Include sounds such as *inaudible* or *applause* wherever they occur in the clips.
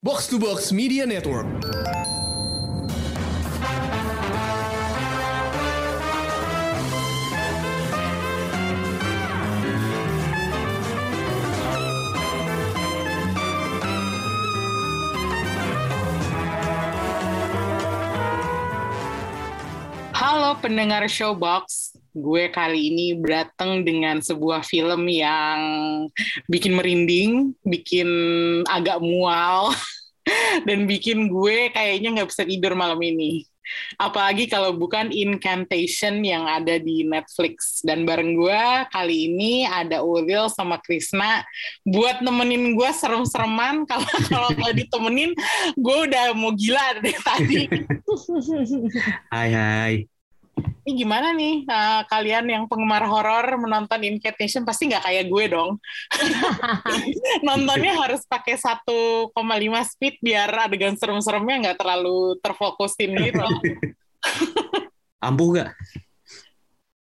Box to Box Media Network. Halo pendengar Showbox, gue kali ini datang dengan sebuah film yang bikin merinding, bikin agak mual, *laughs* dan bikin gue kayaknya nggak bisa tidur malam ini. Apalagi kalau bukan Incantation yang ada di Netflix. Dan bareng gue kali ini ada Ulil sama Krisna buat nemenin gue serem-sereman. *laughs* Kalau kalau nggak ditemenin, gue udah mau gila dari tadi. *laughs* Hai hai. Ini gimana nih uh, kalian yang penggemar horor menonton Incantation pasti nggak kayak gue dong. *laughs* Nontonnya harus pakai 1,5 speed biar adegan serem-seremnya nggak terlalu terfokusin gitu. *laughs* Ampuh gak?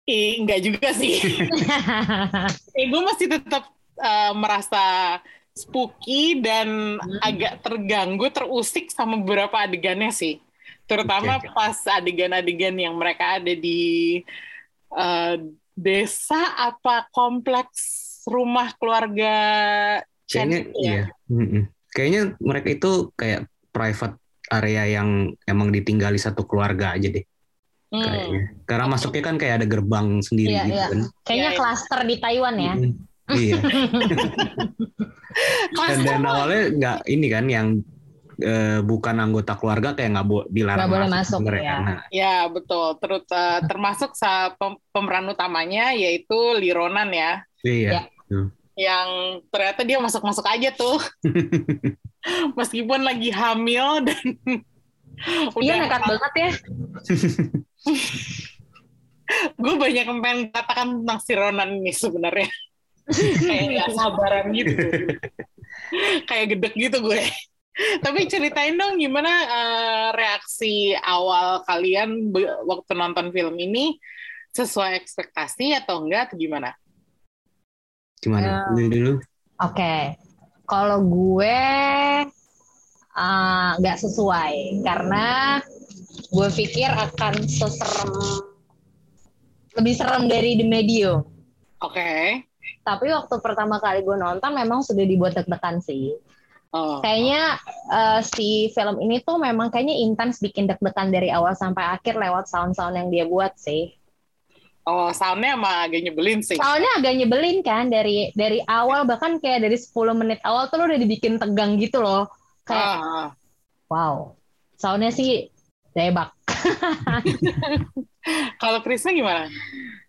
Ih, nggak juga sih. *laughs* eh, gue masih tetap uh, merasa spooky dan agak terganggu, terusik sama beberapa adegannya sih terutama okay. pas adegan-adegan yang mereka ada di uh, desa apa kompleks rumah keluarga kayaknya ya? iya mm-hmm. kayaknya mereka itu kayak private area yang emang ditinggali satu keluarga aja deh hmm. kayaknya karena masuknya kan kayak ada gerbang sendiri iya, gitu iya. kan kayaknya iya, klaster di Taiwan ya mm-hmm. iya *laughs* *laughs* dan, dan awalnya nggak ini kan yang e, bukan anggota keluarga kayak nggak bo- dilarang Nggak boleh masuk, mereka. ya. Nah, Ya betul. Terus uh, termasuk sa- pem- pemeran utamanya yaitu Lironan ya, iya. Ya. Yang ternyata dia masuk-masuk aja tuh, *laughs* meskipun lagi hamil dan *laughs* Iya nekat banget ya. *laughs* gue banyak yang pengen katakan tentang si Ronan ini sebenarnya kayak nggak sabaran gitu kayak gedek gitu gue tapi ceritain dong gimana uh, reaksi awal kalian waktu nonton film ini sesuai ekspektasi atau enggak atau gimana Gimana? Um, Dulu dulu. Oke, okay. kalau gue nggak uh, sesuai karena gue pikir akan seserem lebih serem dari The Medium. Oke. Okay. Tapi waktu pertama kali gue nonton memang sudah dibuat deg-degan sih. Oh. Kayaknya uh, si film ini tuh memang kayaknya intens bikin deg-degan dari awal sampai akhir lewat sound-sound yang dia buat sih. Oh, soundnya emang agak nyebelin sih. Soundnya agak nyebelin kan dari dari awal bahkan kayak dari 10 menit awal tuh lo udah dibikin tegang gitu loh. Kayak uh. wow. Soundnya sih debak. *laughs* Kalau Krisnya gimana?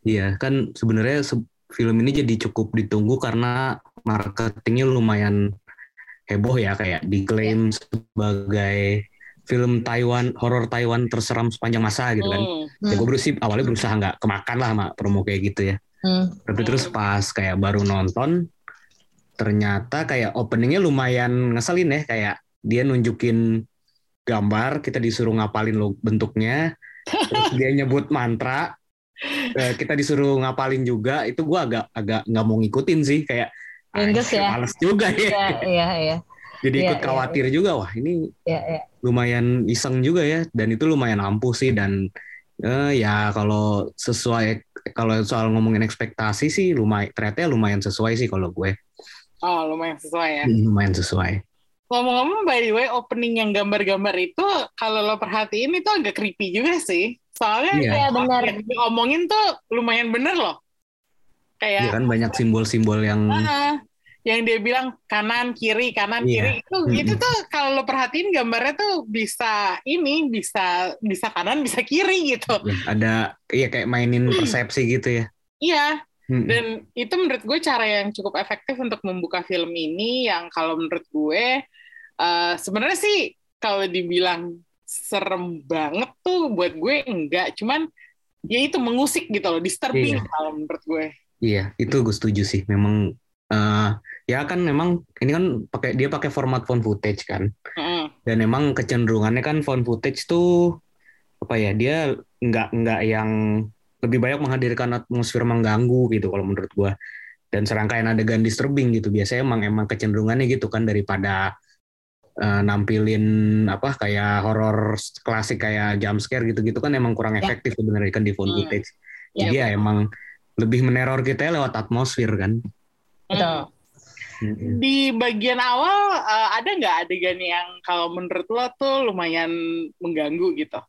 Iya, kan sebenarnya film ini jadi cukup ditunggu karena marketingnya lumayan heboh ya kayak diklaim yeah. sebagai film Taiwan horor Taiwan terseram sepanjang masa gitu kan. Mm. Ya gue berusaha awalnya berusaha nggak kemakan lah sama promo kayak gitu ya. Mm. Tapi terus pas kayak baru nonton ternyata kayak openingnya lumayan ngeselin ya kayak dia nunjukin gambar kita disuruh ngapalin lo bentuknya terus dia nyebut mantra kita disuruh ngapalin juga itu gue agak agak nggak mau ngikutin sih kayak Enggak ya. Males juga ya. Iya, iya, iya. Jadi ikut ya, khawatir ya, juga wah ini ya, ya. lumayan iseng juga ya dan itu lumayan ampuh sih dan uh, ya kalau sesuai kalau soal ngomongin ekspektasi sih lumayan ternyata lumayan sesuai sih kalau gue. Oh lumayan sesuai ya. Lumayan sesuai. Ngomong-ngomong by the way opening yang gambar-gambar itu kalau lo perhatiin itu agak creepy juga sih. Soalnya iya. ya, benar. yang diomongin tuh lumayan bener loh. Kayak ya kan banyak simbol-simbol yang uh, yang dia bilang kanan kiri kanan iya. kiri itu mm-hmm. itu tuh kalau lo perhatiin gambarnya tuh bisa ini bisa bisa kanan bisa kiri gitu ya, ada iya kayak mainin persepsi gitu ya iya mm-hmm. dan itu menurut gue cara yang cukup efektif untuk membuka film ini yang kalau menurut gue uh, sebenarnya sih kalau dibilang serem banget tuh buat gue enggak cuman ya itu mengusik gitu loh disturbing iya. kalau menurut gue iya itu gue setuju sih memang uh, ya kan memang ini kan pakai dia pakai format phone footage kan mm. dan memang kecenderungannya kan phone footage tuh apa ya dia nggak nggak yang lebih banyak menghadirkan atmosfer mengganggu gitu kalau menurut gua dan serangkaian adegan disturbing gitu biasanya emang emang kecenderungannya gitu kan daripada uh, nampilin apa kayak horor klasik kayak jump scare gitu-gitu kan emang kurang ya. efektif sebenarnya kan di phone hmm. footage. Ya, Jadi ya, ya emang lebih meneror kita lewat atmosfer kan. Betul. Hmm. Di bagian awal uh, ada nggak adegan yang kalau menurut lo tuh lumayan mengganggu gitu?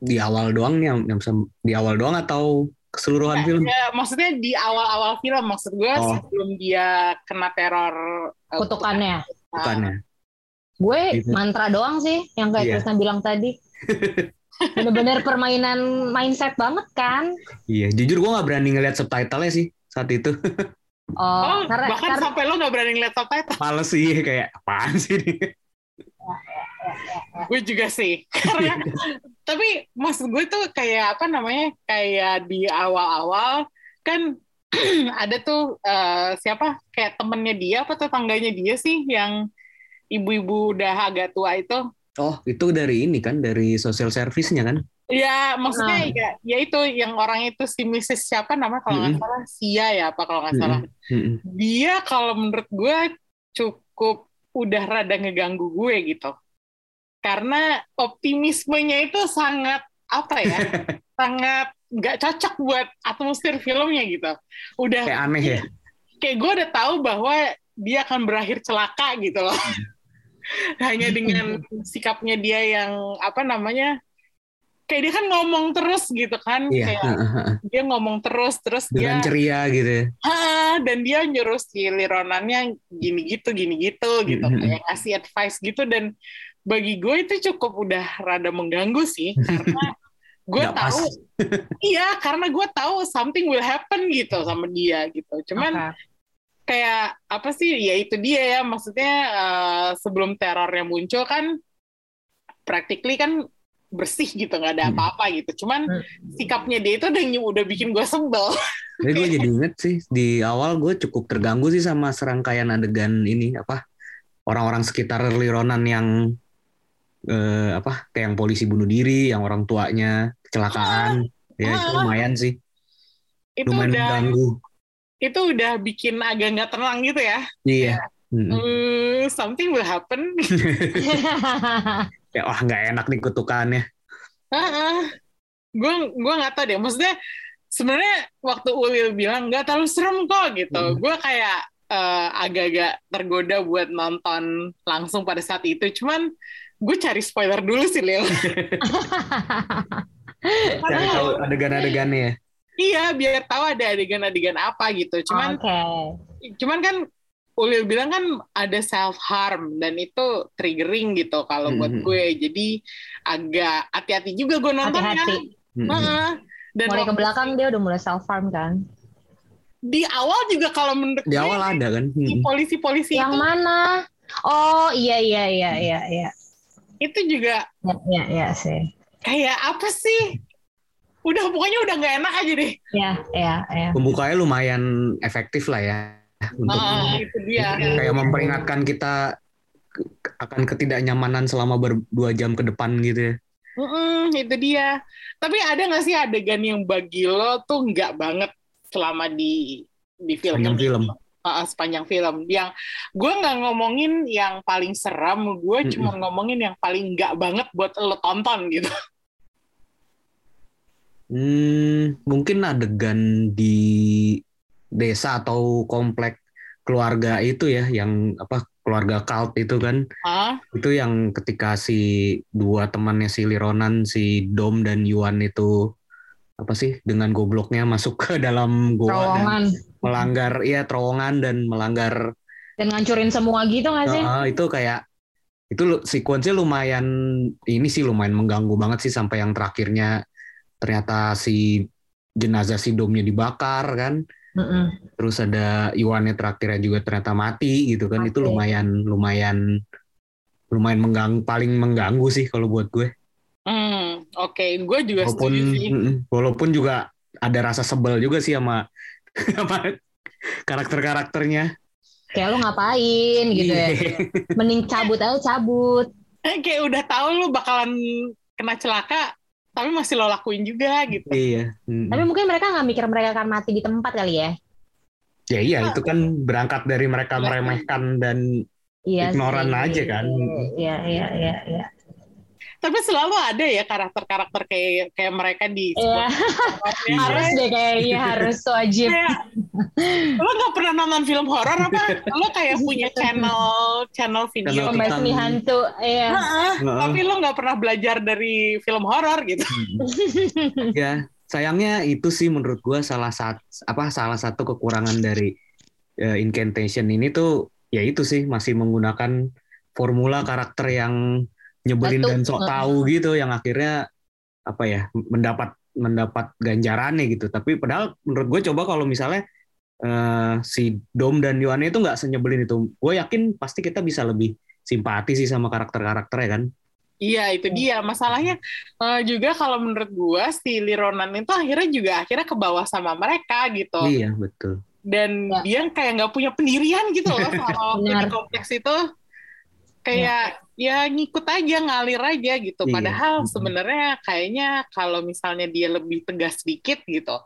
Di awal doang nih yang, yang di awal doang atau keseluruhan ya, film? Ya, maksudnya di awal-awal film maksud gue oh. sebelum dia kena teror uh, kutukannya. Kutukannya. Uh, gue gitu. mantra doang sih yang kayak yeah. Krisna bilang tadi. *laughs* Bener-bener permainan mindset banget kan? Iya, jujur gue nggak berani ngeliat subtitlenya sih saat itu. Oh, oh karena, bahkan karena, sampai lo gak berani ngeliat subtitle. Males sih, kayak apaan sih ini? gue juga sih. *laughs* Karena, tapi maksud gue tuh kayak apa namanya, kayak di awal-awal kan *clears throat* ada tuh uh, siapa kayak temennya dia apa tetangganya dia sih yang ibu-ibu udah agak tua itu. Oh, itu dari ini kan, dari social service-nya kan? Ya, maksudnya nah. ya, ya itu yang orang itu si Mrs. siapa nama kalau nggak mm -hmm. salah Sia ya apa kalau nggak salah. Mm -hmm. Dia kalau menurut gue cukup udah rada ngeganggu gue gitu. Karena optimismenya itu sangat apa ya? *laughs* sangat nggak cocok buat atmosfer filmnya gitu. Udah kayak aneh ya. Kayak gue udah tahu bahwa dia akan berakhir celaka gitu loh. *laughs* Hanya dengan sikapnya dia yang apa namanya? kayak dia kan ngomong terus gitu kan iya. kayak dia ngomong terus terus dengan dia ceria gitu ya. dan dia nyuruh si Lironannya gini gitu gini gitu gitu mm -hmm. kayak ngasih advice gitu dan bagi gue itu cukup udah rada mengganggu sih karena *laughs* gue tahu *laughs* iya karena gue tahu something will happen gitu sama dia gitu cuman okay. Kayak apa sih ya itu dia ya maksudnya uh, sebelum terornya muncul kan practically kan bersih gitu nggak ada hmm. apa-apa gitu cuman hmm. sikapnya dia itu udah udah bikin gue sebel jadi gue jadi inget sih di awal gue cukup terganggu sih sama serangkaian adegan ini apa orang-orang sekitar Lironan yang eh, apa kayak yang polisi bunuh diri yang orang tuanya kecelakaan ah, ya itu ah. lumayan sih itu lumayan udah, mengganggu itu udah bikin agak nggak tenang gitu ya? Iya. Hmm. uh, something will happen. *laughs* Ya wah nggak enak nih kutukannya. Gue gue nggak tahu deh. Maksudnya sebenarnya waktu Ulil bilang nggak terlalu serem kok gitu. Hmm. gue kayak uh, agak-agak tergoda buat nonton langsung pada saat itu. Cuman gue cari spoiler dulu sih Lil. *laughs* Cari tahu adegan-adegannya ya iya biar tahu ada adegan-adegan apa gitu cuman okay. cuman kan Ulil bilang kan ada self harm dan itu triggering gitu kalau mm -hmm. buat gue. Jadi agak hati-hati juga gue nonton hati-hati. Mm -hmm. Dan mulai ke belakang dia udah mulai self harm kan. Di awal juga kalau menurut di gue, awal ada kan. polisi-polisi yang itu, mana? Oh iya iya iya iya iya. Itu juga. Iya iya ya, sih. Kayak apa sih? Udah pokoknya udah nggak enak aja deh. Iya iya iya. Pembukanya lumayan efektif lah ya untuk ah, itu dia. kayak memperingatkan kita akan ketidaknyamanan selama berdua jam ke depan gitu ya. Mm-mm, itu dia. Tapi ada nggak sih adegan yang bagi lo tuh nggak banget selama di di film? Sepanjang film. Uh, sepanjang film. Yang gue nggak ngomongin yang paling seram, gue mm -mm. cuma ngomongin yang paling nggak banget buat lo tonton gitu. Hmm, mungkin adegan di desa atau komplek keluarga itu ya yang apa keluarga cult itu kan huh? itu yang ketika si dua temannya si Lironan si Dom dan Yuan itu apa sih dengan gobloknya masuk ke dalam goa terowongan. dan melanggar ya terowongan dan melanggar dan ngancurin semua gitu nggak sih? Uh, itu kayak itu sequence lumayan ini sih lumayan mengganggu banget sih sampai yang terakhirnya ternyata si jenazah si domnya dibakar kan Mm-mm. Terus ada Iwannya terakhirnya juga ternyata mati gitu kan. Okay. Itu lumayan lumayan lumayan mengganggu paling mengganggu sih kalau buat gue. Hmm, oke, okay. gue juga walaupun, setuju sih. Walaupun juga ada rasa sebel juga sih sama *laughs* sama karakter-karakternya. Kayak lo ngapain gitu ya. Iya. Mending cabut aja cabut. Kayak udah tahu lu bakalan kena celaka, tapi masih lo lakuin juga gitu. Iya. Hmm. Tapi mungkin mereka nggak mikir mereka akan mati di tempat kali ya. Ya iya, itu kan berangkat dari mereka meremehkan dan Iya ignoran sih. aja kan. Iya, iya, iya, iya tapi selalu ada ya karakter-karakter kayak kayak mereka di yeah. harus deh kayaknya harus wajib. Lo nggak pernah nonton film horor apa? Lo kayak punya channel channel video. Pembasmi hantu ya nah, tapi lo nggak pernah belajar dari film horor gitu. Ya sayangnya itu sih menurut gue salah satu apa salah satu kekurangan dari uh, incantation ini tuh ya itu sih masih menggunakan formula karakter yang nyebelin Batu. dan sok tahu gitu yang akhirnya apa ya mendapat mendapat ganjarannya gitu tapi padahal menurut gue coba kalau misalnya uh, si Dom dan Yohane itu nggak senyebelin itu gue yakin pasti kita bisa lebih simpati sih sama karakter-karakternya kan Iya itu dia masalahnya uh, juga kalau menurut gue si Lironan itu akhirnya juga akhirnya ke bawah sama mereka gitu. Iya betul. Dan ya. dia kayak nggak punya pendirian gitu loh *laughs* di kompleks itu kayak ya. Ya ngikut aja ngalir aja gitu iya. padahal sebenarnya kayaknya kalau misalnya dia lebih tegas sedikit gitu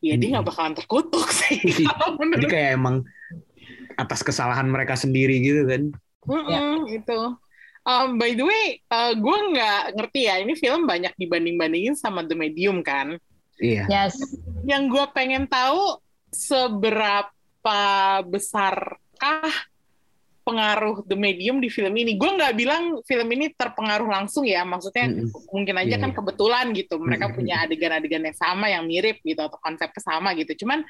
ya hmm. dia nggak bakalan terkutuk sih *laughs* iya. jadi kayak emang atas kesalahan mereka sendiri gitu kan mm -mm, ya. itu um, by the way uh, gue nggak ngerti ya ini film banyak dibanding bandingin sama The Medium kan iya yes. yang gue pengen tahu seberapa besarkah pengaruh The Medium di film ini. Gue nggak bilang film ini terpengaruh langsung ya, maksudnya mm -hmm. mungkin aja yeah. kan iya. kebetulan gitu, mereka mm -hmm. punya adegan-adegan yang sama, yang mirip gitu atau konsep sama gitu. Cuman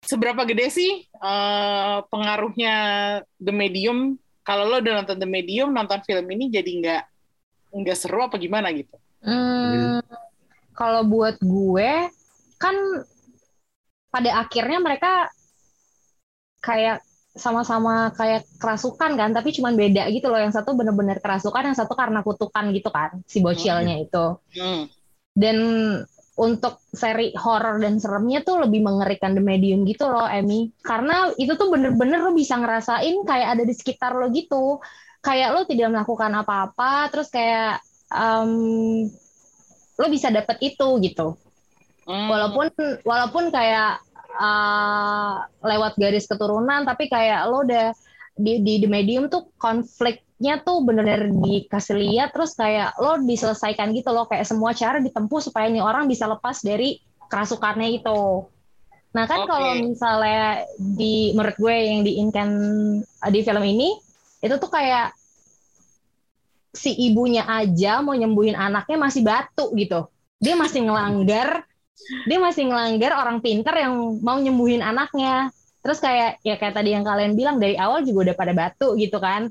seberapa gede sih uh, pengaruhnya The Medium? Kalau lo udah nonton The Medium, nonton film ini jadi nggak nggak seru apa gimana gitu? Hmm, kalau buat gue kan pada akhirnya mereka kayak sama-sama kayak kerasukan kan, tapi cuman beda gitu loh. Yang satu bener-bener kerasukan, yang satu karena kutukan gitu kan, si bocilnya hmm. itu. Hmm. Dan untuk seri horror dan seremnya tuh lebih mengerikan The Medium gitu loh, Emmy. Karena itu tuh bener-bener lo bisa ngerasain kayak ada di sekitar lo gitu. Kayak lo tidak melakukan apa-apa, terus kayak um, lo bisa dapet itu gitu. Hmm. Walaupun walaupun kayak uh, lewat garis keturunan tapi kayak lo udah di di, di medium tuh konfliknya tuh bener-bener dikasih lihat terus kayak lo diselesaikan gitu loh kayak semua cara ditempuh supaya ini orang bisa lepas dari kerasukannya itu. Nah kan okay. kalau misalnya di menurut gue yang diinkan di film ini itu tuh kayak si ibunya aja mau nyembuhin anaknya masih batu gitu. Dia masih ngelanggar dia masih ngelanggar orang pinter yang mau nyembuhin anaknya. Terus kayak ya kayak tadi yang kalian bilang dari awal juga udah pada batu gitu kan.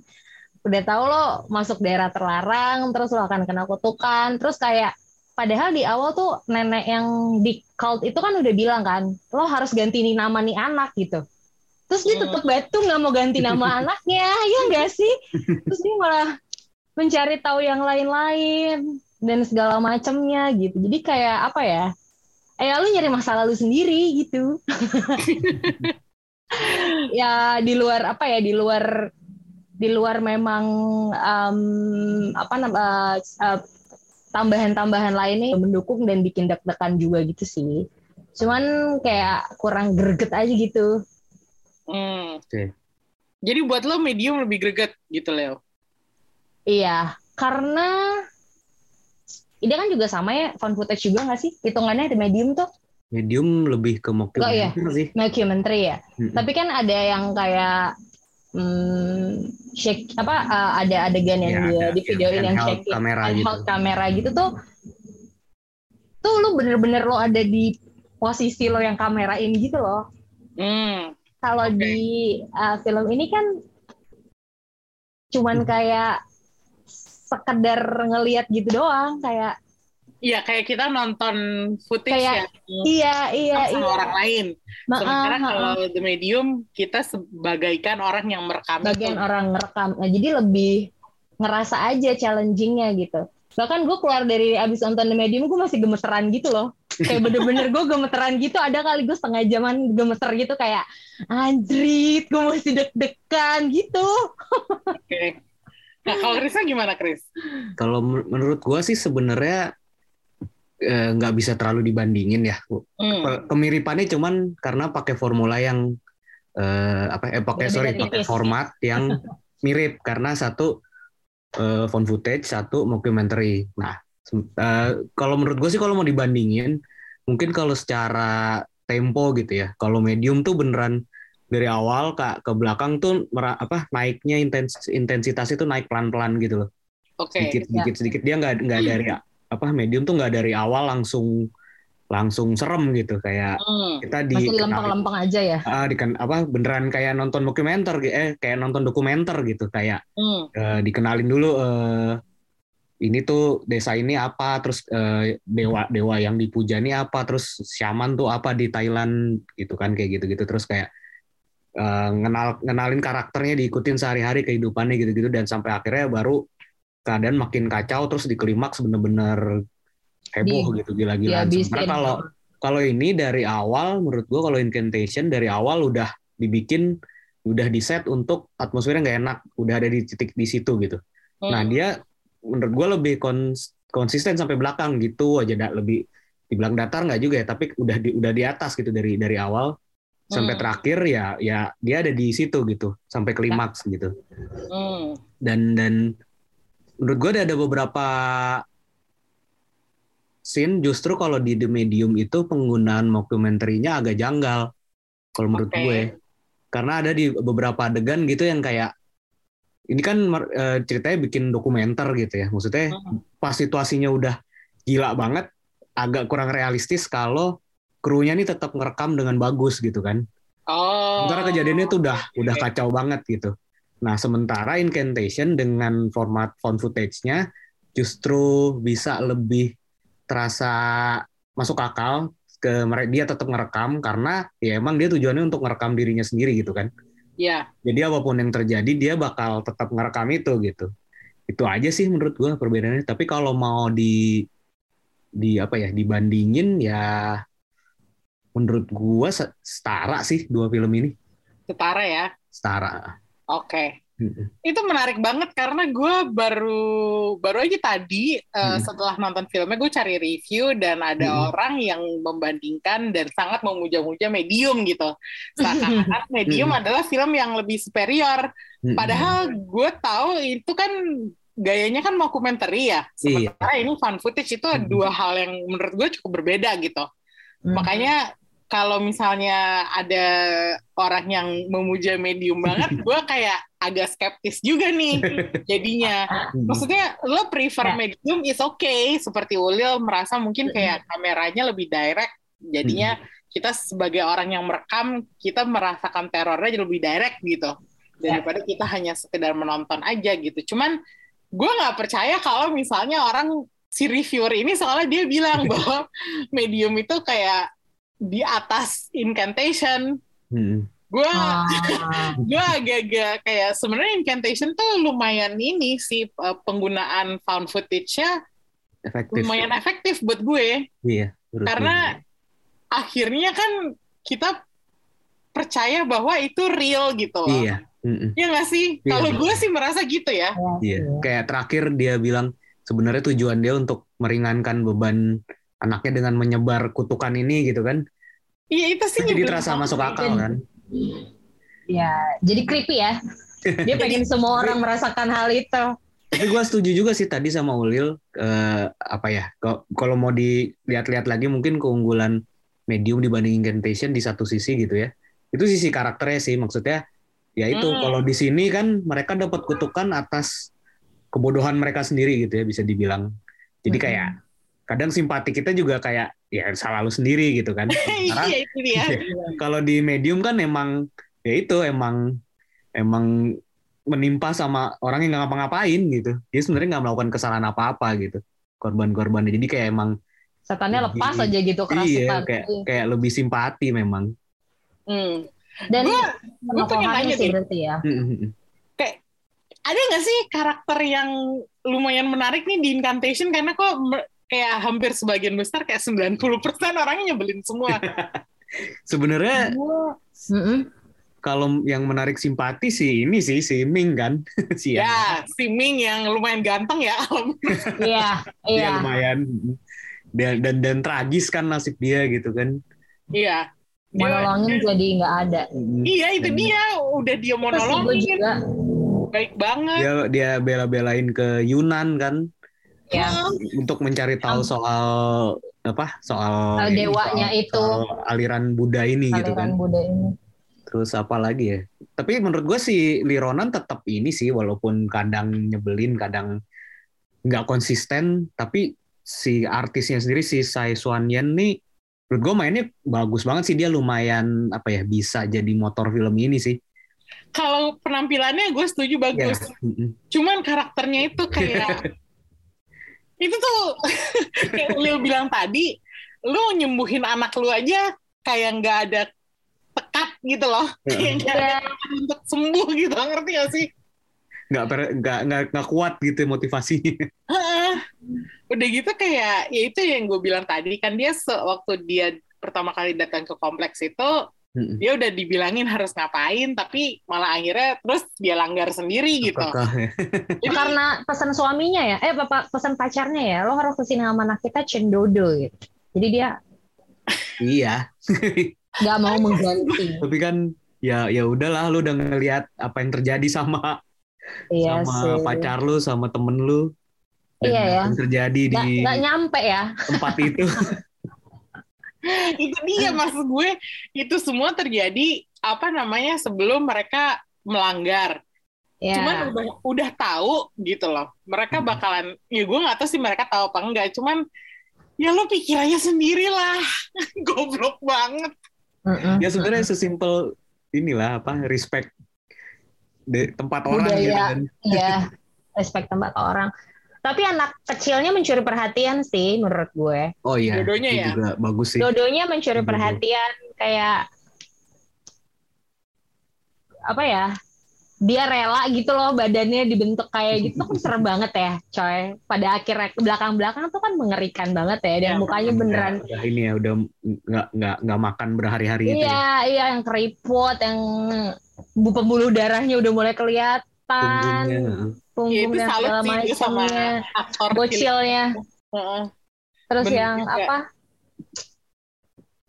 Udah tahu lo masuk daerah terlarang terus lo akan kena kutukan. Terus kayak padahal di awal tuh nenek yang di cult itu kan udah bilang kan lo harus ganti nih nama nih anak gitu. Terus dia tetap batu nggak mau ganti nama *laughs* anaknya ya enggak sih? Terus dia malah mencari tahu yang lain-lain dan segala macamnya gitu. Jadi kayak apa ya eh lu nyari masalah lu sendiri gitu *laughs* ya di luar apa ya di luar di luar memang um, apa nama uh, tambahan-tambahan lainnya mendukung dan bikin deg-degan juga gitu sih cuman kayak kurang greget aja gitu hmm. okay. jadi buat lo medium lebih greget gitu Leo iya karena ini kan juga sama ya found footage juga nggak sih hitungannya di medium tuh medium lebih ke mockumentary oh, iya. sih mockumentary ya mm-hmm. tapi kan ada yang kayak hmm, shake apa uh, ada adegan yang ya, dia di video yang shake kamera gitu. kamera gitu tuh tuh lu bener-bener lo ada di posisi lo yang kamerain gitu loh mm. kalau okay. di uh, film ini kan cuman kayak sekedar ngelihat gitu doang kayak Iya kayak kita nonton footage kayak, ya. Iya iya sama iya. orang lain. Ma Sementara uh, kalau uh. the medium kita sebagaikan orang yang merekam. Bagian itu. orang merekam. Nah, jadi lebih ngerasa aja challengingnya gitu. Bahkan gue keluar dari abis nonton the medium gue masih gemeteran gitu loh. Kayak bener-bener gue gemeteran gitu. Ada kali gue setengah jaman gemeter gitu kayak anjrit gue masih deg-degan gitu. Oke. Okay. Nah, kalau Krisnya gimana, Kris? Kalau menurut gua sih sebenarnya eh, nggak eh, bisa terlalu dibandingin ya. Hmm. Kemiripannya cuman karena pakai formula yang eh, apa? Eh, pakai sorry, pakai format yang *laughs* mirip karena satu phone footage, satu documentary. Nah, uh, kalau menurut gue sih kalau mau dibandingin, mungkin kalau secara tempo gitu ya, kalau medium tuh beneran dari awal ke ke belakang tuh apa naiknya intens, intensitas itu naik pelan-pelan gitu loh. Oke. Okay, sedikit, sedikit, ya. sedikit dia nggak nggak dari apa medium tuh nggak dari awal langsung langsung serem gitu kayak hmm. kita di masih lempeng-lempeng aja ya uh, di apa beneran kayak nonton dokumenter eh kayak nonton dokumenter gitu kayak hmm. uh, dikenalin dulu uh, ini tuh desa ini apa terus uh, dewa dewa yang dipuja ini apa terus shaman tuh apa di Thailand gitu kan kayak gitu-gitu terus kayak uh, ngenal ngenalin karakternya diikutin sehari-hari kehidupannya gitu-gitu dan sampai akhirnya baru keadaan makin kacau terus di klimaks bener-bener heboh di, gitu gila-gilaan. Sebenarnya kalau kalau ini dari awal menurut gua kalau incantation dari awal udah dibikin udah di set untuk atmosfernya nggak enak, udah ada di titik di situ gitu. Hmm. Nah dia menurut gua lebih kons konsisten sampai belakang gitu aja, lebih di belakang datar nggak juga ya, tapi udah di udah di atas gitu dari dari awal sampai hmm. terakhir ya ya dia ada di situ gitu sampai klimaks gitu. Hmm. Dan dan menurut gue ada beberapa scene justru kalau di The Medium itu penggunaan mockumentary-nya agak janggal kalau menurut okay. gue. Karena ada di beberapa adegan gitu yang kayak ini kan e, ceritanya bikin dokumenter gitu ya. Maksudnya hmm. pas situasinya udah gila banget agak kurang realistis kalau krunya ini tetap ngerekam dengan bagus gitu kan. Oh. Sementara kejadiannya itu udah okay. udah kacau banget gitu. Nah, sementara Incantation dengan format found footage-nya justru bisa lebih terasa masuk akal ke mereka dia tetap ngerekam karena ya emang dia tujuannya untuk ngerekam dirinya sendiri gitu kan. Iya. Jadi apa pun yang terjadi dia bakal tetap ngerekam itu gitu. Itu aja sih menurut gua perbedaannya. Tapi kalau mau di di apa ya dibandingin ya menurut gua setara sih dua film ini. Setara ya? Setara. Oke. Okay. Itu menarik banget karena gue baru baru aja tadi uh, setelah nonton filmnya gue cari review dan ada hmm. orang yang membandingkan dan sangat memuja-muja Medium gitu. Seakan-akan *laughs* Medium adalah film yang lebih superior. Padahal gue tahu itu kan gayanya kan dokumenter ya. Iya. Sementara iya. ini fun footage itu dua hal yang menurut gue cukup berbeda gitu. Makanya kalau misalnya ada orang yang memuja medium banget, *laughs* gue kayak agak skeptis juga nih jadinya. Maksudnya lo prefer ya. medium is okay, seperti Ulil merasa mungkin kayak kameranya lebih direct, jadinya kita sebagai orang yang merekam kita merasakan terornya jadi lebih direct gitu. Daripada kita hanya sekedar menonton aja gitu. Cuman gue nggak percaya kalau misalnya orang si reviewer ini soalnya dia bilang *laughs* bahwa medium itu kayak di atas incantation. Hmm. Gue ah. *laughs* gue agak-agak kayak sebenarnya incantation tuh lumayan ini sih penggunaan found footage-nya efektif. lumayan efektif buat gue. Iya. Karena akhirnya kan kita percaya bahwa itu real gitu loh. Iya. Mm-mm. Ya nggak sih? Iya, Kalau gue sih merasa gitu ya. Iya. Kayak terakhir dia bilang sebenarnya tujuan dia untuk meringankan beban anaknya dengan menyebar kutukan ini gitu kan. Iya itu sih jadi terasa masuk akal kan. Ya jadi creepy ya. Dia *laughs* pengen semua orang merasakan hal itu. Tapi gue setuju juga sih tadi sama Ulil uh, apa ya kalau mau dilihat-lihat lagi mungkin keunggulan medium dibanding incantation di satu sisi gitu ya. Itu sisi karakternya sih maksudnya ya itu hmm. kalau di sini kan mereka dapat kutukan atas kebodohan mereka sendiri gitu ya bisa dibilang. Jadi kayak kadang simpati kita juga kayak ya salah lu sendiri gitu kan. *laughs* Iya itu dia. *laughs* Kalau di medium kan emang ya itu emang emang menimpa sama orang yang nggak ngapa-ngapain gitu. Dia sebenarnya nggak melakukan kesalahan apa-apa gitu. Korban-korbannya. Jadi kayak emang setannya lepas aja gitu Iya, kayak kayak lebih simpati memang. Hmm. Dan gue pengen nanya sih berarti ya. Hmm, hmm, hmm. Kayak ada nggak sih karakter yang lumayan menarik nih di Incantation karena kok kayak hampir sebagian besar kayak 90% orangnya nyebelin semua. *laughs* Sebenarnya kalau yang menarik simpati sih ini sih si Ming kan. *laughs* si ya, si Ming yang lumayan ganteng ya. *laughs* Iya, iya. lumayan dan, dan dan tragis kan nasib dia gitu kan. Iya. Monolongin jadi nggak ada. Iya, itu dia. Udah dia monolongin. juga baik banget dia dia bela-belain ke Yunan kan ya. untuk mencari tahu soal apa soal Soal dewanya soal- itu. soal aliran Buddha ini gitu kan aliran Buddha ini. terus apa lagi ya tapi menurut gue si Lironan tetap ini sih walaupun kadang nyebelin kadang nggak konsisten tapi si artisnya sendiri si Sai Suan Yen nih menurut gue mainnya bagus banget sih dia lumayan apa ya bisa jadi motor film ini sih kalau penampilannya gue setuju bagus mm-mm. cuman karakternya itu kayak *laughs* itu tuh *laughs* kayak Lil bilang tadi lu nyembuhin anak lu aja kayak nggak ada tekat gitu loh kayak nggak ada Iya. untuk sembuh gitu ngerti gak sih nggak per- nggak nggak nggak kuat gitu motivasinya *laughs* Heeh. udah gitu kayak ya itu yang gue bilang tadi kan dia se- waktu dia pertama kali datang ke kompleks itu Mm-mm. dia udah dibilangin harus ngapain tapi malah akhirnya terus dia langgar sendiri gitu Apakah ya? *laughs* Jadi, Karena pesan suaminya ya, eh bapak pesan pacarnya ya, lo harus ke sini sama anak kita cendodo gitu. Jadi dia iya nggak mau *laughs* mengganti. tapi kan ya ya udahlah lu udah ngelihat apa yang terjadi sama Iya sama sih. pacar lu sama temen lu dan Iya ya. yang terjadi Nggak, di nggak nyampe ya. tempat itu *laughs* *laughs* itu dia maksud gue. Itu semua terjadi apa namanya sebelum mereka melanggar. Ya. cuman udah udah tahu gitu loh. Mereka bakalan ya gue nggak tahu sih mereka tahu apa enggak. Cuman ya lo pikirannya sendiri lah *laughs* goblok banget. Ya sebenarnya sesimpel inilah apa respect di tempat orang Budaya. gitu kan. Iya, *laughs* respect tempat orang. Tapi anak kecilnya mencuri perhatian sih menurut gue. oh iya Dodonya itu ya? juga bagus sih Dodonya mencuri Dodo. perhatian kayak apa ya? Dia rela gitu loh badannya dibentuk kayak gitu tuh kan *laughs* serem banget ya, coy. Pada akhirnya ke belakang-belakang tuh kan mengerikan banget ya dan Ya, mukanya beneran udah ini ya udah nggak nggak nggak makan berhari-hari gitu Iya, ya. iya yang keriput, yang bu pembuluh darahnya udah mulai kelihatan, Punggungnya. Ya punggung itu dan salut segala sih gue sama macamnya, aktor bocilnya, Heeh. terus Bener yang juga. apa?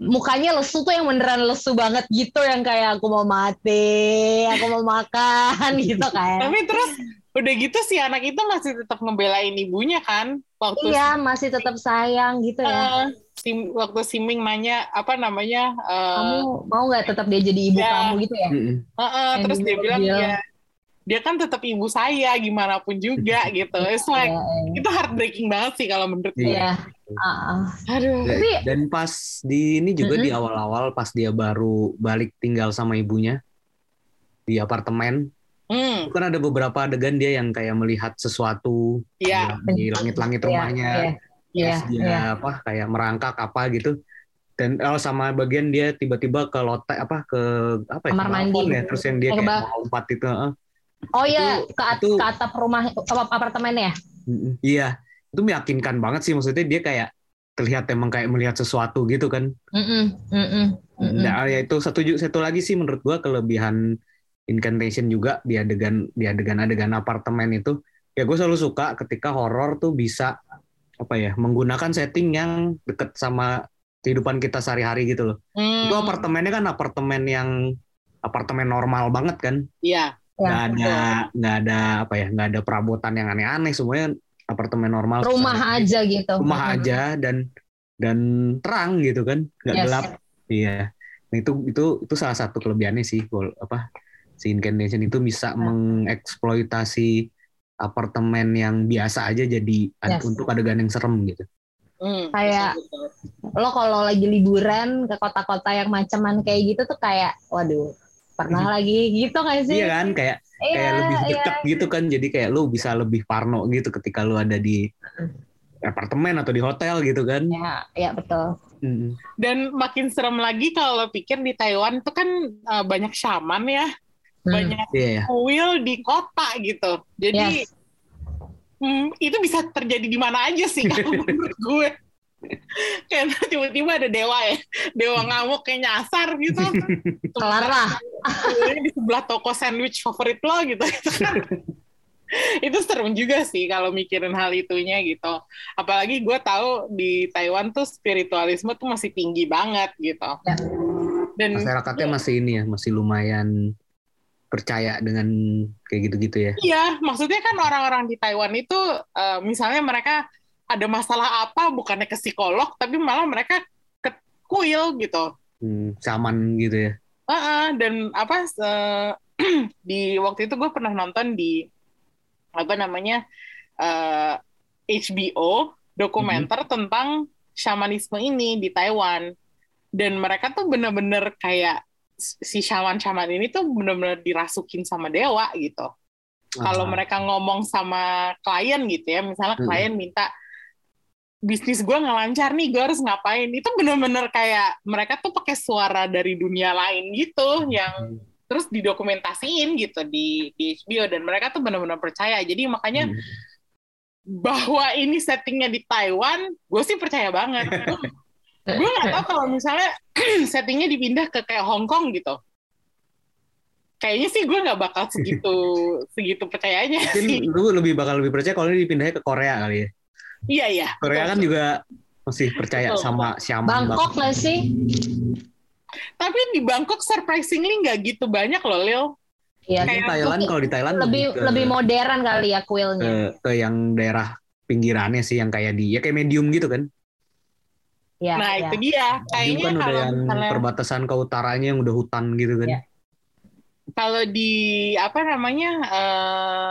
Mukanya lesu tuh yang beneran lesu banget gitu, yang kayak aku mau mati, aku mau makan *laughs* gitu kan. tapi terus udah gitu si anak itu masih tetap ngebelain ibunya kan waktu Iya, masih tetap sayang gitu ya. Eh, si, waktu si Ming nanya apa namanya eh, Kamu mau nggak tetap dia jadi ibu Ya. kamu gitu ya? Heeh, Yang terus dia bilang. ya dia kan tetap ibu saya gimana pun juga *laughs* gitu. It's like Iya, itu heartbreaking banget sih kalau menurut gue. iya. Ah, ah. Aduh. Dan- pas di ini juga Mm-mm. di awal-awal pas dia baru balik tinggal sama ibunya di apartemen Hmm, itu kan ada beberapa adegan dia yang kayak melihat sesuatu ya. di langit-langit Iya, rumahnya Iya, iya, Terus dia iya. apa kayak merangkak apa gitu dan oh sama bagian dia tiba-tiba ke lote apa ke apa ya Kamar ke mandi. ya terus yang dia kayak lompat itu heeh. Oh iya, Itu- ke, at- itu- ke atap rumah apa, apartemen ya? Iya itu meyakinkan banget sih maksudnya dia kayak terlihat emang kayak melihat sesuatu gitu kan Mm-mm, mm-mm, mm-mm. Nah, ya itu satu satu lagi sih menurut gua kelebihan incantation juga di adegan di adegan-adegan apartemen itu ya gue selalu suka ketika horor tuh bisa apa ya menggunakan setting yang deket sama kehidupan kita sehari-hari gitu loh. Hmm, Itu apartemennya kan apartemen yang apartemen normal banget kan, Iya. Ya, nggak ada nggak ada apa ya nggak ada perabotan yang aneh-aneh semuanya apartemen normal. Rumah aja gitu. rumah Mm-mm. aja dan dan terang gitu kan nggak Yes. gelap iya nah, itu itu itu salah satu kelebihannya sih apa si incantation itu bisa Ya. mengeksploitasi apartemen yang biasa aja jadi ad- Yes. untuk adegan yang serem gitu Hmm, Kayak-. Lo kalau lagi liburan ke kota-kota yang macaman kayak gitu tuh kayak, waduh, pernah lagi gitu nggak sih? iya kan kayak Iya, kayak lebih iya. dekat gitu kan jadi kayak lu bisa lebih parno gitu ketika lu ada di apartemen atau di hotel gitu kan Ya, ya betul. Mm-mm. Dan makin serem lagi kalau lo pikir di Taiwan itu kan eh, banyak shaman ya, Hmm. banyak iya ya kuil di kota gitu. Jadi Yes. hmm, itu bisa terjadi di mana aja sih kalau *laughs* menurut gue. Kayak tiba-tiba ada dewa ya, dewa ngamuk kayak nyasar gitu. *laughs* Kelar lah. Di sebelah toko sandwich favorit lo gitu. Itu kan *laughs* itu serem juga sih kalau mikirin hal itunya gitu. Apalagi gue tahu di Taiwan tuh spiritualisme tuh masih tinggi banget gitu. Ya. Dan masyarakatnya masih ini ya masih lumayan percaya dengan kayak gitu-gitu ya. Iya, maksudnya kan orang-orang di Taiwan itu uh, misalnya mereka ada masalah apa bukannya ke psikolog tapi malah mereka ke kuil gitu. Hmm, saman gitu ya. Uh -uh, dan apa uh, *clears throat* di waktu itu gue pernah nonton di apa namanya uh, eh, HBO dokumenter hmm. tentang shamanisme ini di Taiwan dan mereka tuh bener-bener kayak si shaman-shaman ini tuh bener-bener dirasukin sama dewa gitu. Kalau mereka ngomong sama klien gitu ya, misalnya hmm. klien minta bisnis gue nggak lancar nih, gue harus ngapain? Itu bener-bener kayak mereka tuh pakai suara dari dunia lain gitu, yang hmm. terus didokumentasiin gitu di, di HBO dan mereka tuh bener-bener percaya. Jadi makanya hmm. bahwa ini settingnya di Taiwan, gue sih percaya banget. *laughs* gue nggak tahu kalau misalnya *clears throat* settingnya dipindah ke kayak Hong Kong gitu kayaknya sih gue nggak bakal segitu *laughs* segitu percayanya Mungkin sih. lu lebih bakal lebih percaya kalau dipindahnya ke Korea kali ya iya iya Korea betul. kan juga masih percaya betul. sama siapa Bangkok lah sih tapi di Bangkok surprisingly nggak gitu banyak loh Lil Iya, di Thailand kalau di Thailand lebih ke, lebih modern kali ya kuilnya. Ke, ke yang daerah pinggirannya sih yang kayak di ya kayak medium gitu kan. Ya, nah ya. itu dia. Kayaknya kan udah yang misalnya, perbatasan ke utaranya yang udah hutan gitu kan. Ya. Kalau di apa namanya uh,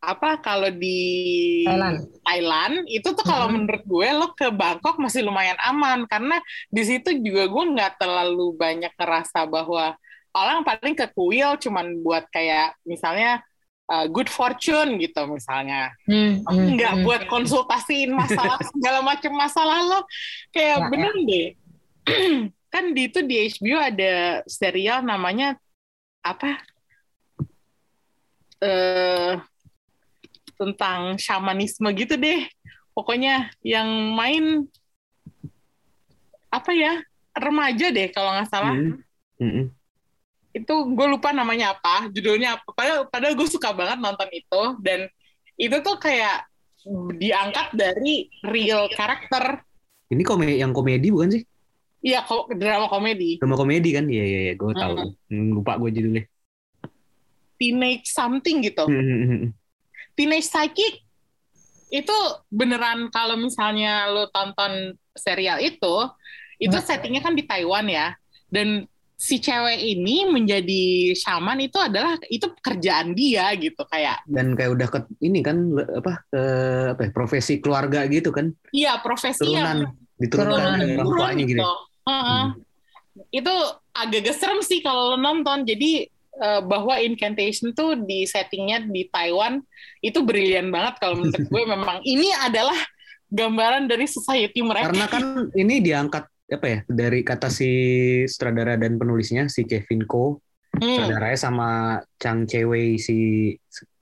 apa kalau di Thailand, Thailand itu tuh kalau hmm. menurut gue lo ke Bangkok masih lumayan aman. Karena di situ juga gue nggak terlalu banyak ngerasa bahwa orang paling ke kuil cuman buat kayak misalnya uh, good fortune gitu misalnya. Hmm, nggak hmm, buat konsultasiin masalah *laughs* segala macam masalah lo. Kayak ya, bener ya. deh. *clears throat* Kan di itu di HBO ada serial namanya apa? Uh, tentang shamanisme gitu deh. Pokoknya yang main apa ya remaja deh kalau nggak salah. Mm -hmm. Itu gue lupa namanya apa judulnya apa. Padahal padahal gue suka banget nonton itu. Dan itu tuh kayak diangkat dari real karakter. Ini komedi yang komedi bukan sih? Iya ko drama komedi. Drama komedi kan? Iya iya, iya. gue tahu. Hmm. lupa gue judulnya. Teenage something gitu. Hmm, hmm, hmm. Teenage psychic itu beneran kalau misalnya lo tonton serial itu itu settingnya kan di Taiwan ya dan si cewek ini menjadi shaman itu adalah itu pekerjaan dia gitu kayak dan kayak udah ke ini kan apa ke apa ya, profesi keluarga gitu kan iya profesi turunan diturunkan orang tuanya gitu, gitu. Uh -uh. Hmm. itu agak serem sih kalau lo nonton jadi uh, bahwa incantation tuh di settingnya di Taiwan itu brilian banget kalau menurut *laughs* gue. Memang ini adalah gambaran dari society mereka. Karena kan ini diangkat apa ya dari kata si sutradara dan penulisnya si Kevin Ko. Hmm. sutradaranya sama Chang Chewei si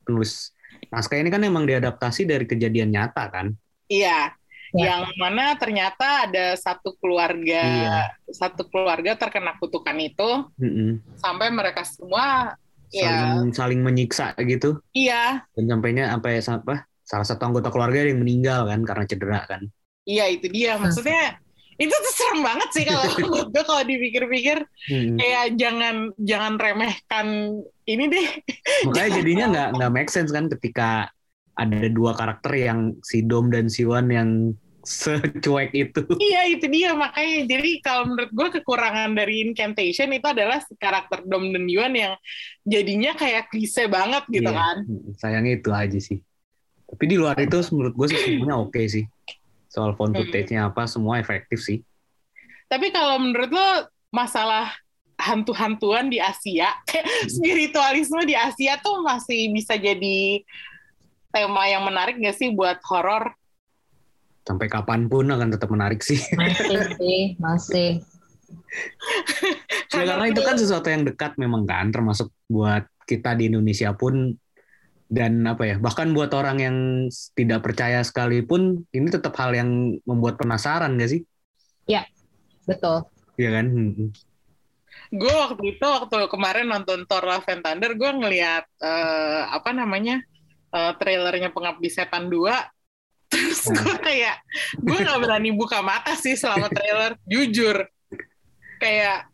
penulis. Naskah ini kan emang diadaptasi dari kejadian nyata kan? Iya ya. yang mana ternyata ada satu keluarga iya. satu keluarga terkena kutukan itu mm -hmm. sampai mereka semua saling ya, saling menyiksa gitu iya dan sampainya sampai apa salah satu anggota keluarga yang meninggal kan karena cedera kan iya itu dia maksudnya itu tuh serem banget sih kalau *laughs* gue kalau dipikir-pikir hmm. kayak jangan jangan remehkan ini deh makanya jadinya *laughs* nggak nggak make sense kan ketika ada dua karakter yang si Dom dan si Wan yang secuek itu iya itu dia makanya jadi kalau menurut gue kekurangan dari Incantation itu adalah si karakter Dom dan Yuan yang jadinya kayak klise banget gitu iya. kan sayangnya itu aja sih tapi di luar itu menurut gue sih semuanya oke okay sih soal phone hmm. footage-nya apa semua efektif sih. Tapi kalau menurut lo masalah hantu-hantuan di Asia, hmm. *laughs* spiritualisme di Asia tuh masih bisa jadi tema yang menarik gak sih buat horor? Sampai kapan pun akan tetap menarik sih. Masih sih, masih. ya, karena itu kan sesuatu yang dekat memang kan, termasuk buat kita di Indonesia pun dan apa ya bahkan buat orang yang tidak percaya sekalipun ini tetap hal yang membuat penasaran gak sih? Ya betul. Iya kan. Hmm. Gue waktu itu waktu kemarin nonton Thor Love and Thunder gue ngelihat uh, apa namanya uh, trailernya Pengabdi Setan 2 *laughs* terus nah. gue kayak gue nggak berani buka mata sih selama trailer jujur kayak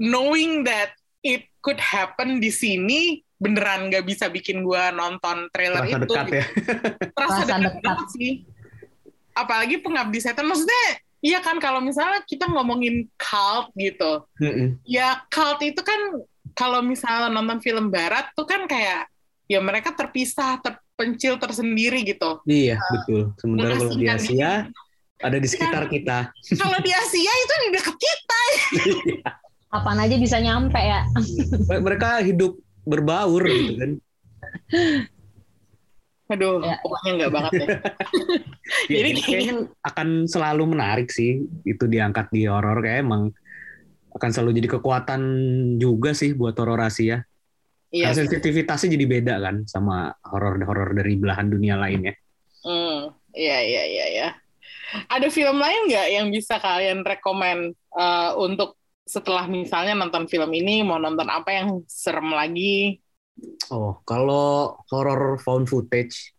knowing that it could happen di sini beneran nggak bisa bikin gue nonton trailer Terasa itu. dekat ya. Terasa dekat, banget sih. Apalagi pengabdi setan maksudnya Iya kan kalau misalnya kita ngomongin cult gitu, Mm-mm. ya cult itu kan kalau misalnya nonton film barat tuh kan kayak ya mereka terpisah, terpencil tersendiri gitu. Iya, betul. Sementara kalau di Asia ada di sekitar kita. Kalau di Asia itu di deket kita. Apaan aja bisa nyampe ya. Mereka hidup berbaur gitu kan. Aduh, Ya. pokoknya nggak banget ya. *laughs* Ya, Jadi kayaknya akan selalu menarik sih itu diangkat di horor kayak emang akan selalu jadi kekuatan juga sih buat horor Asia. Iya. Karena sensitivitasnya jadi beda kan sama horor-horor dari belahan dunia lainnya. Hmm, iya iya iya ya. Ada film lain nggak yang bisa kalian rekomend eh, untuk setelah misalnya nonton film ini mau nonton apa yang serem lagi? Oh, kalau horror found footage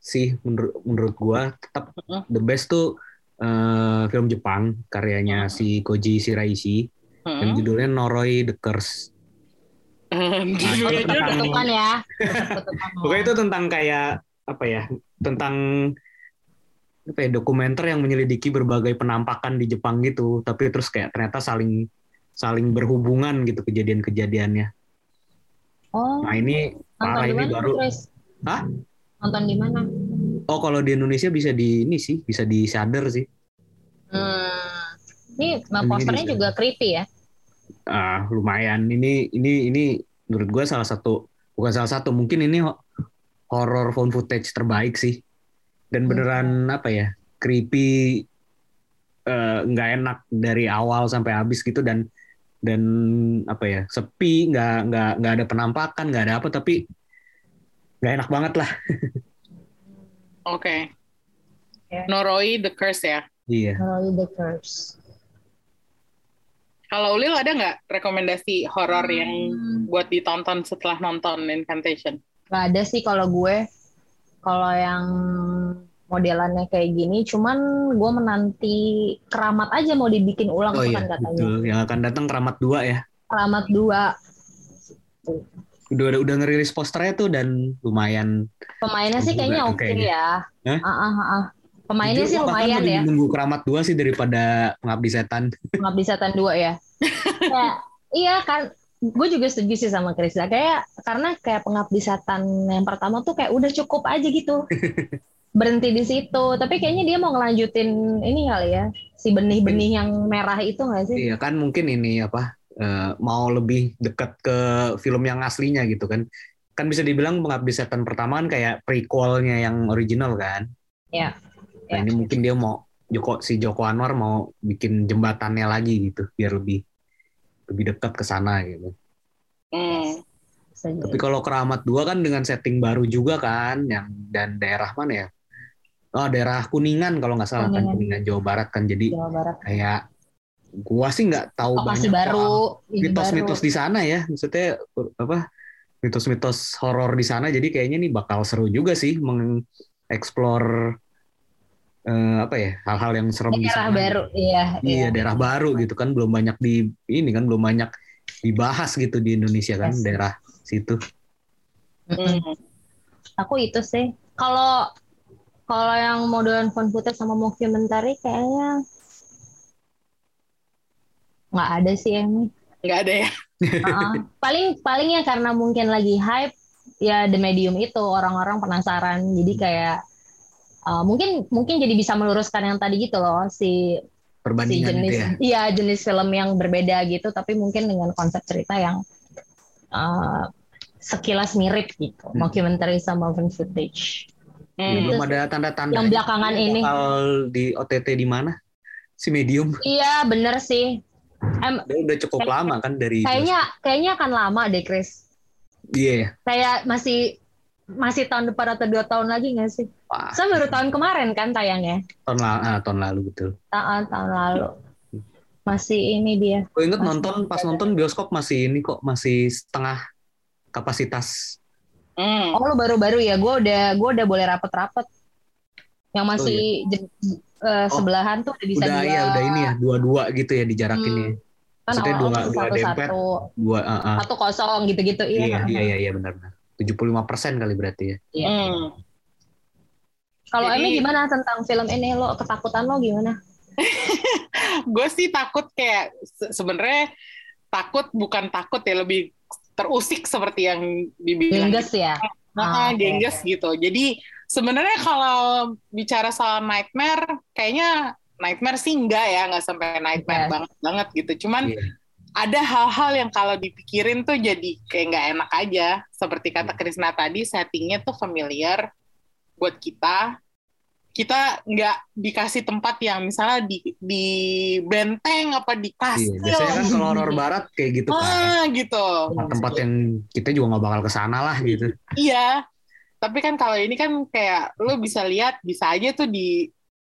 sih menurut menurut gua tetap Mm. the best tuh eh, film Jepang karyanya si Koji Shiraishi yang Hmm. judulnya Noroi the Curse. *laughs* Kutukan ya. *laughs* Pokoknya itu tentang kayak apa ya? Tentang apa ya, dokumenter yang menyelidiki berbagai penampakan di Jepang gitu, tapi terus kayak ternyata saling saling berhubungan gitu kejadian-kejadiannya. Oh, Nah, ini parah ini baru. Chris? Hah? Nonton di mana? Oh, kalau di Indonesia bisa di ini sih, bisa di Shudder sih. Hmm. Ini posternya juga creepy ya. Ah, lumayan. Ini ini ini menurut gue salah satu bukan salah satu, mungkin ini ho- horror found footage terbaik sih. Dan beneran apa ya? creepy eh, nggak enak dari awal sampai habis gitu dan dan apa ya? sepi, nggak nggak nggak ada penampakan, nggak ada apa tapi nggak enak banget lah. *laughs* Oke. Ya. Noroi the Curse ya. Iya. Melalui The Curse. Kalau Ulil ada nggak rekomendasi horor yang Hmm. buat ditonton setelah nonton Incantation? Gak ada sih kalau gue. Kalau yang modelannya kayak gini, cuman gue menanti keramat aja mau dibikin ulang Oh tuh iya, kan katanya. betul. Yang akan datang Keramat 2 ya. Keramat 2. Udah udah, udah ngerilis posternya tuh dan lumayan Pemainnya sih kayaknya oke kayaknya. ya. Ah, ah, ah. Pemainnya Jujur, sih lumayan ya. Nunggu Keramat 2 sih daripada Pengabdi Setan. *laughs* Pengabdi Setan 2 ya. *laughs* Kayak, iya kan, gue juga setuju sih sama Krista. Kayak karena kayak Pengabdi Setan yang pertama tuh kayak udah cukup aja gitu. *laughs* Berhenti di situ. Tapi kayaknya dia mau ngelanjutin ini kali ya, si benih-benih yang merah itu nggak sih? Iya kan mungkin ini apa eh, mau lebih dekat ke film yang aslinya gitu kan. Kan bisa dibilang Pengabdi Setan pertama kan kayak prequelnya yang original kan. Iya. Nah Iya. ini mungkin dia mau Joko si Joko Anwar mau bikin jembatannya lagi gitu biar lebih lebih dekat ke sana gitu. Hmm. Jadi. Tapi kalau Keramat 2 kan dengan setting baru juga kan yang dan daerah mana ya? Oh daerah Kuningan kalau nggak salah kan Kuningan. Kuningan Jawa Barat kan jadi Jawa Barat. kayak gua sih nggak tahu Lokasi banyak baru, mitos-mitos di sana ya maksudnya apa mitos-mitos horor di sana jadi kayaknya nih bakal seru juga sih mengeksplor eh, apa ya hal-hal yang serem di daerah sana baru, iya, iya daerah baru gitu kan belum banyak di ini kan belum banyak dibahas gitu di Indonesia kan Yes. daerah situ. Hmm. Aku itu sih. Kalau kalau yang modelan found footage sama mockumentary kayaknya nggak ada sih yang ini. Nggak ada ya. Uh-uh. paling palingnya karena mungkin lagi hype ya the medium itu orang-orang penasaran jadi kayak uh, mungkin mungkin jadi bisa meluruskan yang tadi gitu loh si si perbandingan jenis itu ya? iya jenis film yang berbeda gitu tapi mungkin dengan konsep cerita yang uh, sekilas mirip gitu. Hmm. mockumentary sama found footage. Ya, Hmm. belum ada tanda-tanda yang belakangan ini. bakal di OTT di mana? Si medium? Iya bener sih. Em, Dia udah cukup Kayak- lama kan dari kayaknya kayaknya akan lama deh Chris. Iya ya kayak masih masih tahun depan atau dua tahun lagi nggak sih? Wah, Saya baru tahun kemarin kan tayangnya, tahun lalu, ah, tahun lalu betul. tahun tahun lalu. Masih ini dia. Gue inget Masih nonton pas ada. nonton bioskop masih ini kok masih setengah kapasitas. Hmm. Oh lu baru-baru ya? Gue udah gue udah boleh rapet-rapet. Yang masih jen- eh, Oh. sebelahan tuh udah bisa udah dua. ya udah ini ya dua-dua gitu ya dijarakin Hmm. ya. Kan Maksudnya dua, dua satu dempet, satu dua, uh, uh. satu kosong gitu-gitu Iya, iya. iya, iya, iya, benar, benar. 75 persen kali berarti ya. Iya. Hmm. Kalau Emi gimana tentang film ini lo ketakutan lo gimana? *laughs* gue sih takut kayak se- sebenarnya takut bukan takut ya lebih terusik seperti yang dibilang Gengges ya. Nah, Ah, gengges gitu. Jadi sebenarnya kalau bicara soal nightmare, kayaknya nightmare sih enggak ya, nggak sampai nightmare Yes. banget banget gitu. Cuman Iya. Ada hal-hal yang kalau dipikirin tuh jadi kayak nggak enak aja. Seperti kata Krisna tadi, settingnya tuh familiar buat kita. Kita nggak dikasih tempat yang misalnya di di benteng apa di Iya, kastil. biasanya kan kalau horor barat kayak gitu kan. ah, gitu. Tempat yang kita juga nggak bakal ke sana lah gitu. Iya, tapi kan kalau ini kan kayak lo bisa lihat bisa aja tuh di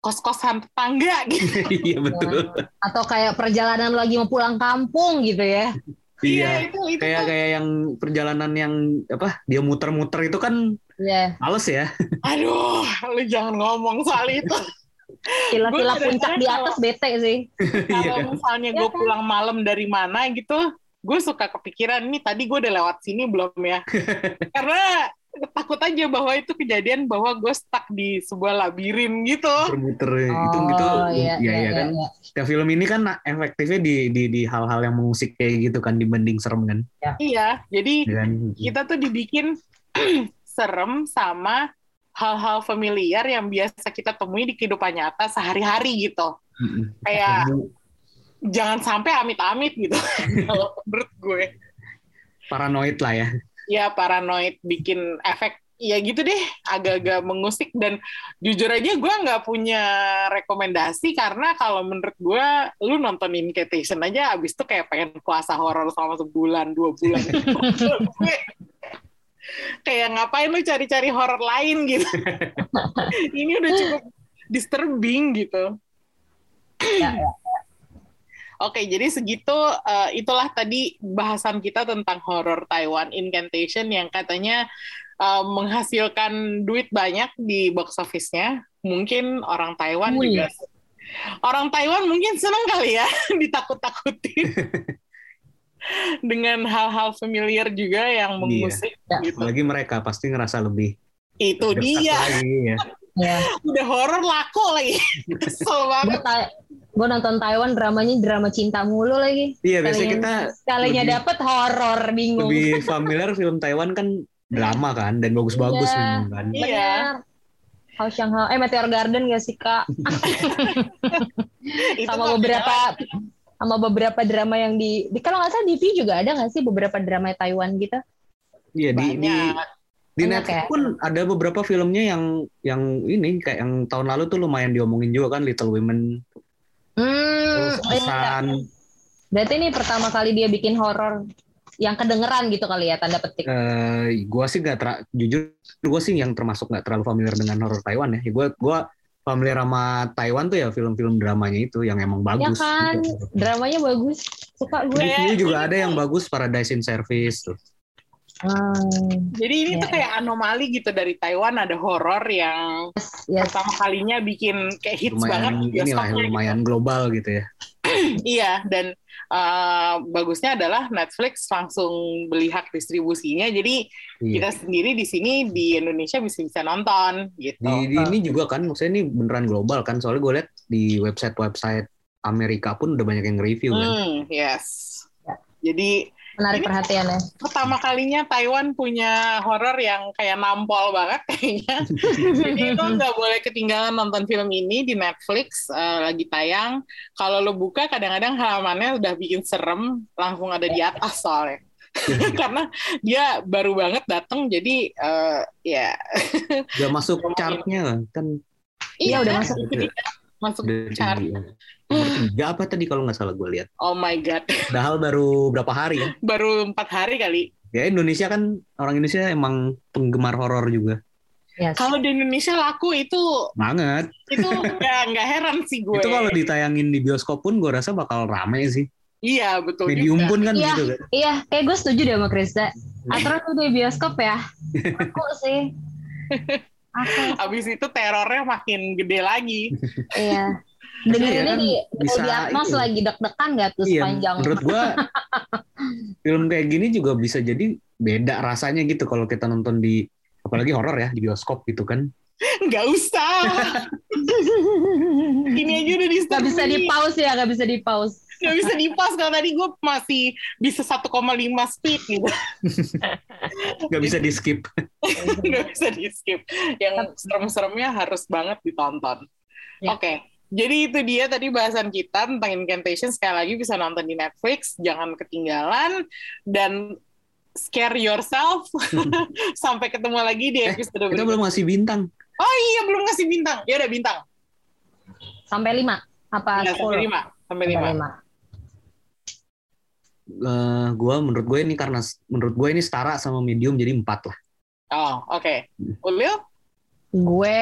kos-kosan tetangga *laughs* gitu. Iya betul. Atau kayak perjalanan lagi mau pulang kampung gitu ya. Iya. itu itu Kayak tuh. kayak yang perjalanan yang apa? Dia muter-muter itu kan Iya. males ya. Aduh, lo jangan ngomong soal itu. Kila-kila puncak di atas bete sih. Iya kalau kan? misalnya Iya gue kan? pulang malam dari mana gitu, gue suka kepikiran nih tadi gue udah lewat sini belum ya? *laughs* Karena takut aja bahwa itu kejadian bahwa gue stuck di sebuah labirin gitu. Muter-muter itu gitu. Oh, Iya, iya, kan. iya. Ya film ini kan efektifnya di di di hal-hal yang mengusik kayak gitu kan dibanding serem kan. Iya, jadi Iya kan? kita tuh dibikin *clears throat* serem sama hal-hal familiar yang biasa kita temui di kehidupan nyata sehari-hari gitu. Kayak jangan sampai amit-amit gitu. *laughs* Kalau menurut gue, paranoid lah ya. Ya paranoid bikin efek ya gitu deh, agak-agak mengusik dan jujur aja gue nggak punya rekomendasi karena kalau menurut gue, lu nonton Invitation aja abis itu kayak pengen puasa horor selama sebulan dua bulan. *laughs* Kayak ngapain lu cari-cari horor lain gitu. *laughs* Ini udah cukup disturbing gitu. Ya, ya. Oke, jadi segitu eh, itulah tadi bahasan kita tentang horror Taiwan Incantation yang katanya eh, menghasilkan duit banyak di box office-nya. Mungkin orang Taiwan Wih. juga orang Taiwan mungkin seneng kali ya *laughs* ditakut-takutin *laughs* dengan hal-hal familiar juga yang mengusik Ya. gitu. Apalagi mereka pasti ngerasa lebih Itu dia, lagi ya. Ya. *laughs* udah horor laku lagi. Kesel banget. Gue nonton Taiwan dramanya drama cinta mulu lagi. Iya, biasanya Kalinya- kita Kalinya dapet horor bingung. lebih *laughs* familiar film Taiwan kan drama kan dan bagus-bagus Iya. memang kan. Iya. Bener. House Shanghai, eh Meteor Garden gak sih kak? *laughs* Itu sama beberapa sama beberapa drama yang di, di kalau nggak salah di V juga ada nggak sih beberapa drama Taiwan gitu? Iya di di di Banyak Netflix ya? pun ada beberapa filmnya yang yang ini kayak yang tahun lalu tuh lumayan diomongin juga kan Little Women, Hmm, terus iya. San, berarti ini pertama kali dia bikin horor yang kedengeran gitu kali ya tanda petik. eh gua sih nggak ter jujur gua sih yang termasuk nggak terlalu familiar dengan horor Taiwan ya. Gua gua familiar sama Taiwan tuh ya film-film dramanya itu yang emang Ya bagus. kan, gitu. dramanya bagus, suka gue. Di sini juga ini ada yang tuh. bagus Paradise in Service tuh. Hmm, Jadi ini Iya, tuh kayak anomali gitu dari Taiwan ada horor yang yes. pertama kalinya bikin kayak hits lumayan banget inilah gitu. lumayan global gitu ya. *clears throat* Iya dan uh, bagusnya adalah Netflix langsung beli hak distribusinya. Jadi Iya. kita sendiri di sini di Indonesia bisa bisa nonton gitu. Di, di ini juga kan maksudnya ini beneran global kan soalnya gue lihat di website-website Amerika pun udah banyak yang review kan. Hmm, yes. Jadi Menarik Ini- perhatian ya. pertama kalinya Taiwan punya horor yang kayak nampol banget kayaknya. *laughs* Jadi itu nggak boleh ketinggalan nonton film ini di Netflix eh, lagi tayang. Kalau lo buka kadang-kadang halamannya udah bikin serem, langsung ada di atas soalnya. *laughs* Karena dia baru banget datang, jadi eh, ya Udah masuk chartnya kan Iya, udah masuk. dia, masuk udah chart. tinggi. Nomor *gasps* tiga apa tadi kalau nggak salah gue lihat. Oh my god, *laughs* Padahal baru berapa hari ya. baru empat hari kali. Ya Indonesia kan orang Indonesia emang penggemar horor juga. Yes. Kalau di Indonesia laku itu Banget. itu *laughs* nggak nggak heran sih gue. Itu kalau ditayangin di bioskop pun gue rasa bakal rame sih. Iya betul Medium juga. pun kan Iya. gitu kan. Iya, kayak gue setuju deh sama Krista. Aturan tuh di bioskop ya. Aku sih. *laughs* Aku, Abis itu terornya makin gede lagi. iya. *laughs* Dengerin kan di, bisa di Atmos itu. lagi deg-degan gak tuh iya, sepanjang. Menurut gua *laughs* film kayak gini juga bisa jadi beda rasanya gitu kalau kita nonton di apalagi horor ya di bioskop gitu kan. Nggak usah. *laughs* Ini aja udah di Gak bisa di pause ya, gak bisa di pause. Gak bisa di pause kalau tadi gue masih bisa 1,5 speed gitu. *laughs* gak bisa di skip. *laughs* gak bisa di skip. Yang serem-seremnya harus banget ditonton. Ya. Oke. Okay. Jadi itu dia tadi bahasan kita tentang incantation. Sekali lagi bisa nonton di Netflix, jangan ketinggalan dan scare yourself. Sampai ketemu lagi di eh, episode eh, Kita belum ngasih bintang. Oh iya, belum ngasih bintang. Ya udah bintang. Sampai lima apa ya, Sampai lima. Sampai lima. Sampai lima. Uh, gua menurut gue ini karena menurut gue ini setara sama medium jadi empat lah. Oh oke. Okay. Ulil? Gue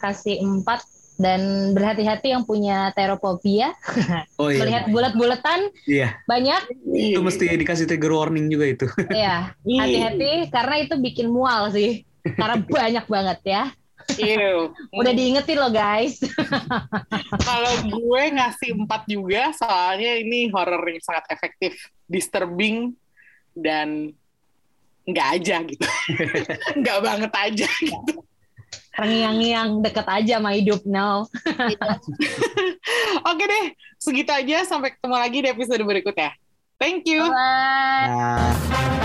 kasih empat dan berhati-hati yang punya teropobia *laughs* oh, iya. melihat bulat-bulatan iya. banyak itu mesti dikasih trigger warning juga itu iya hati-hati karena itu bikin mual sih karena banyak banget ya Iya. Udah diingetin loh guys. *laughs* Kalau gue ngasih empat juga, soalnya ini horror yang sangat efektif, disturbing dan nggak aja gitu, *laughs* nggak banget aja gitu terngiang-ngiang deket aja sama hidup now. *laughs* Oke deh, segitu aja. Sampai ketemu lagi di episode berikutnya. Thank you. Bye. Bye.